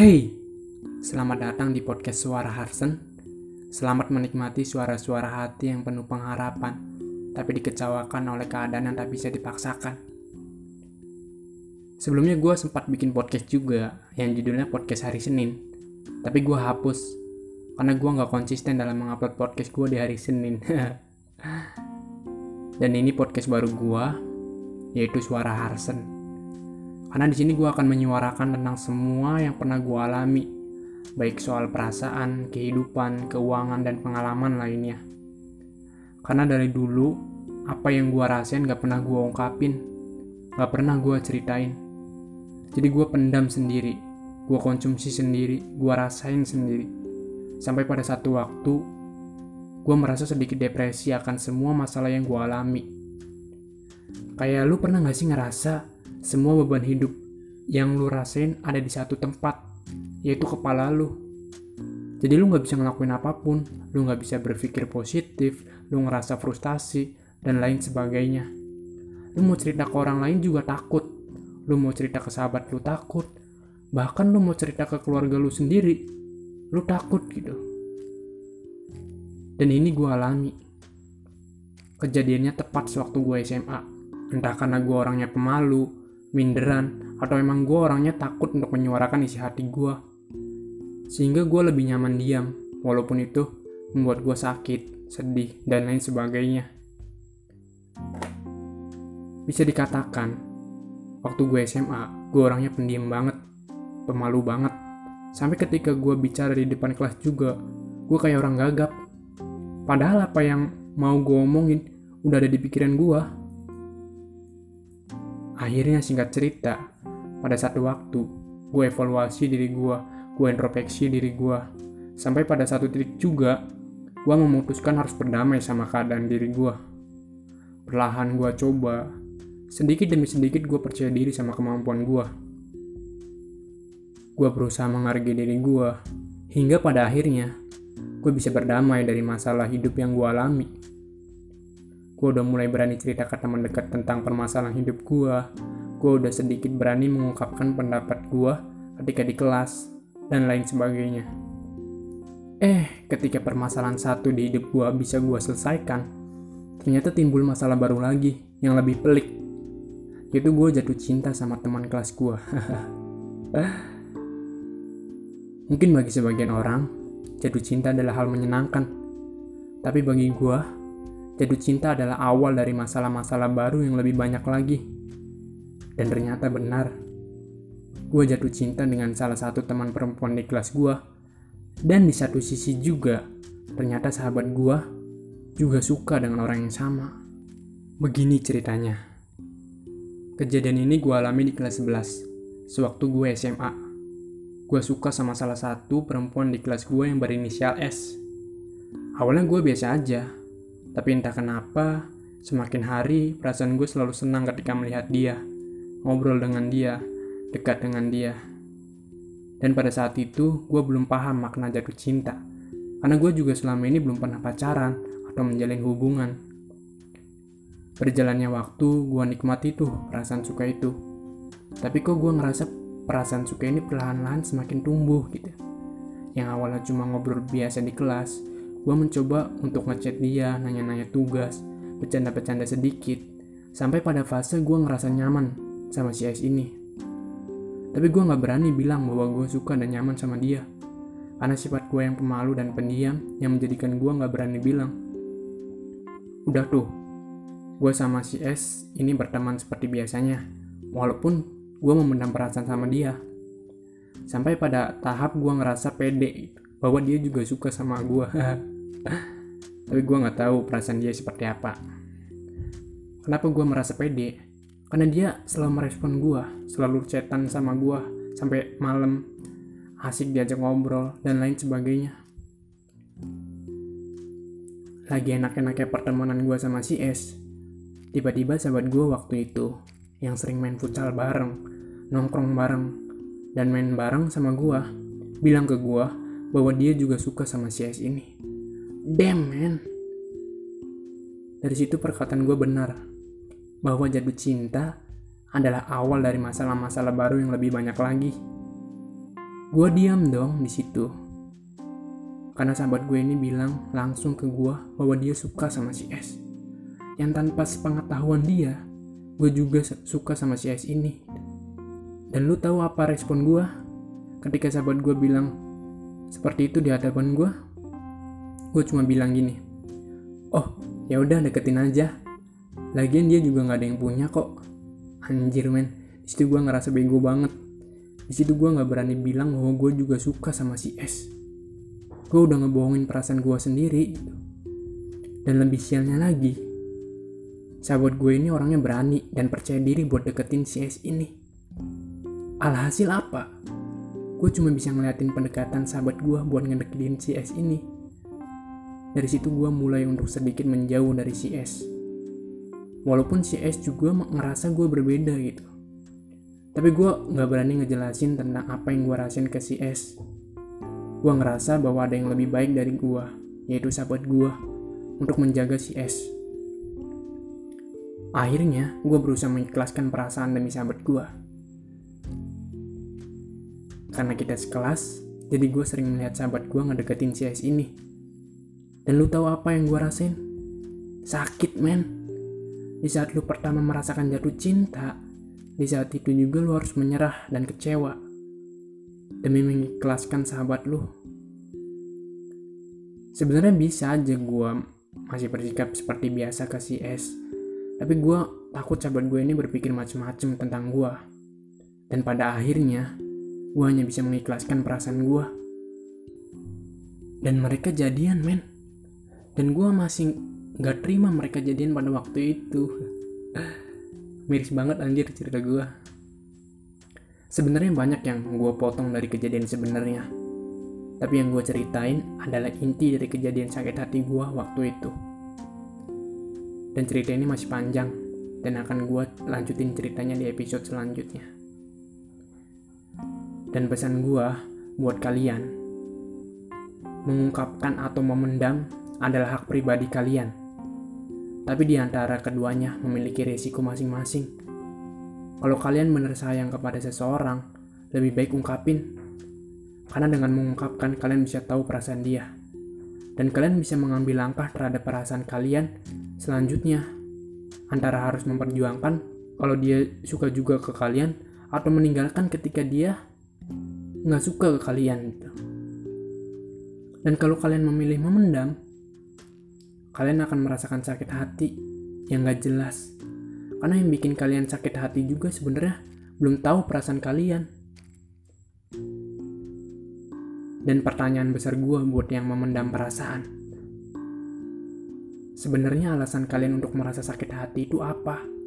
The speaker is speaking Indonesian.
Hey, selamat datang di podcast Suara Harsen. Selamat menikmati suara-suara hati yang penuh pengharapan, tapi dikecewakan oleh keadaan yang tak bisa dipaksakan. Sebelumnya gue sempat bikin podcast juga, yang judulnya podcast hari Senin. Tapi gue hapus, karena gue gak konsisten dalam mengupload podcast gue di hari Senin. Dan ini podcast baru gue, yaitu Suara Harsen. Karena di sini gue akan menyuarakan tentang semua yang pernah gue alami, baik soal perasaan, kehidupan, keuangan, dan pengalaman lainnya. Karena dari dulu, apa yang gue rasain gak pernah gue ungkapin, gak pernah gue ceritain. Jadi gue pendam sendiri, gue konsumsi sendiri, gue rasain sendiri. Sampai pada satu waktu, gue merasa sedikit depresi akan semua masalah yang gue alami. Kayak lu pernah gak sih ngerasa semua beban hidup yang lu rasain ada di satu tempat, yaitu kepala lu. Jadi lu nggak bisa ngelakuin apa pun, lu nggak bisa berpikir positif, lu ngerasa frustasi, dan lain sebagainya. Lu mau cerita ke orang lain juga takut, lu mau cerita ke sahabat lu takut, bahkan lu mau cerita ke keluarga lu sendiri, lu takut gitu. Dan ini gue alami. Kejadiannya tepat sewaktu gue SMA. Entah karena gue orangnya pemalu, minderan, atau emang gue orangnya takut untuk menyuarakan isi hati gue. Sehingga gue lebih nyaman diam, walaupun itu membuat gue sakit, sedih, dan lain sebagainya. Bisa dikatakan, waktu gue SMA, gue orangnya pendiam banget, pemalu banget. Sampai ketika gue bicara di depan kelas juga, gue kayak orang gagap. Padahal apa yang mau gue omongin udah ada di pikiran gue. Akhirnya singkat cerita, pada satu waktu, gue evaluasi diri gue, gue introspeksi diri gue. Sampai pada satu titik juga, gue memutuskan harus berdamai sama keadaan diri gue. Perlahan gue coba, sedikit demi sedikit gue percaya diri sama kemampuan gue. Gue berusaha menghargai diri gue, hingga pada akhirnya, gue bisa berdamai dari masalah hidup yang gue alami gue udah mulai berani cerita ke teman dekat tentang permasalahan hidup gue. Gue udah sedikit berani mengungkapkan pendapat gue ketika di kelas, dan lain sebagainya. Eh, ketika permasalahan satu di hidup gue bisa gue selesaikan, ternyata timbul masalah baru lagi yang lebih pelik. Yaitu gue jatuh cinta sama teman kelas gue. Mungkin bagi sebagian orang, jatuh cinta adalah hal menyenangkan. Tapi bagi gue, Jatuh cinta adalah awal dari masalah-masalah baru yang lebih banyak lagi. Dan ternyata benar. Gue jatuh cinta dengan salah satu teman perempuan di kelas gue. Dan di satu sisi juga, ternyata sahabat gue juga suka dengan orang yang sama. Begini ceritanya. Kejadian ini gue alami di kelas 11, sewaktu gue SMA. Gue suka sama salah satu perempuan di kelas gue yang berinisial S. Awalnya gue biasa aja, tapi entah kenapa, semakin hari perasaan gue selalu senang ketika melihat dia, ngobrol dengan dia, dekat dengan dia. Dan pada saat itu, gue belum paham makna jatuh cinta. Karena gue juga selama ini belum pernah pacaran atau menjalin hubungan. Berjalannya waktu, gue nikmati tuh perasaan suka itu. Tapi kok gue ngerasa perasaan suka ini perlahan-lahan semakin tumbuh gitu. Yang awalnya cuma ngobrol biasa di kelas, Gue mencoba untuk ngechat dia, nanya-nanya tugas, bercanda-bercanda sedikit, sampai pada fase gue ngerasa nyaman sama si S ini. Tapi gue gak berani bilang bahwa gue suka dan nyaman sama dia. Karena sifat gue yang pemalu dan pendiam yang menjadikan gue gak berani bilang. Udah tuh, gue sama si S ini berteman seperti biasanya. Walaupun gue memendam perasaan sama dia. Sampai pada tahap gue ngerasa pede bahwa dia juga suka sama gue tapi gue nggak tahu perasaan dia seperti apa. Kenapa gue merasa pede? Karena dia selalu merespon gue selalu chatan sama gue sampai malam. Asik diajak ngobrol dan lain sebagainya. Lagi enak-enaknya pertemanan gue sama si S. Tiba-tiba sahabat gue waktu itu yang sering main futsal bareng nongkrong bareng dan main bareng sama gue bilang ke gue bahwa dia juga suka sama si S ini. Damn man. Dari situ perkataan gue benar. Bahwa jatuh cinta adalah awal dari masalah-masalah baru yang lebih banyak lagi. Gue diam dong di situ. Karena sahabat gue ini bilang langsung ke gue bahwa dia suka sama si S. Yang tanpa sepengetahuan dia, gue juga suka sama si S ini. Dan lu tahu apa respon gue? Ketika sahabat gue bilang seperti itu di hadapan gue, gue cuma bilang gini, oh ya udah deketin aja. Lagian dia juga nggak ada yang punya kok. Anjir men, di situ gue ngerasa bego banget. Di situ gue nggak berani bilang bahwa gue juga suka sama si S. Gue udah ngebohongin perasaan gue sendiri. Dan lebih sialnya lagi, Sahabat gue ini orangnya berani dan percaya diri buat deketin si S ini. Alhasil apa? Gue cuma bisa ngeliatin pendekatan sahabat gue buat ngedeketin si S ini. Dari situ gue mulai untuk sedikit menjauh dari si S. Walaupun si S juga ngerasa gue berbeda gitu. Tapi gue gak berani ngejelasin tentang apa yang gue rasain ke si S. Gue ngerasa bahwa ada yang lebih baik dari gue, yaitu sahabat gue, untuk menjaga si S. Akhirnya, gue berusaha mengikhlaskan perasaan demi sahabat gue. Karena kita sekelas, jadi gue sering melihat sahabat gue ngedeketin si S ini. Dan lu tahu apa yang gue rasain? Sakit, men. Di saat lu pertama merasakan jatuh cinta, di saat itu juga lu harus menyerah dan kecewa. Demi mengikhlaskan sahabat lu. Sebenarnya bisa aja gue masih bersikap seperti biasa ke si S tapi gue takut sahabat gue ini berpikir macam-macam tentang gue. Dan pada akhirnya, gue hanya bisa mengikhlaskan perasaan gue. Dan mereka jadian, men. Dan gue masih gak terima mereka jadian pada waktu itu. Miris banget anjir cerita gue. Sebenarnya banyak yang gue potong dari kejadian sebenarnya. Tapi yang gue ceritain adalah inti dari kejadian sakit hati gue waktu itu. Dan cerita ini masih panjang dan akan gue lanjutin ceritanya di episode selanjutnya. Dan pesan gue buat kalian, mengungkapkan atau memendam adalah hak pribadi kalian. Tapi di antara keduanya memiliki resiko masing-masing. Kalau kalian benar sayang kepada seseorang, lebih baik ungkapin. Karena dengan mengungkapkan kalian bisa tahu perasaan dia. Dan kalian bisa mengambil langkah terhadap perasaan kalian Selanjutnya, antara harus memperjuangkan kalau dia suka juga ke kalian atau meninggalkan ketika dia nggak suka ke kalian gitu. Dan kalau kalian memilih memendam, kalian akan merasakan sakit hati yang gak jelas. Karena yang bikin kalian sakit hati juga sebenarnya belum tahu perasaan kalian. Dan pertanyaan besar gue buat yang memendam perasaan Sebenarnya alasan kalian untuk merasa sakit hati itu apa?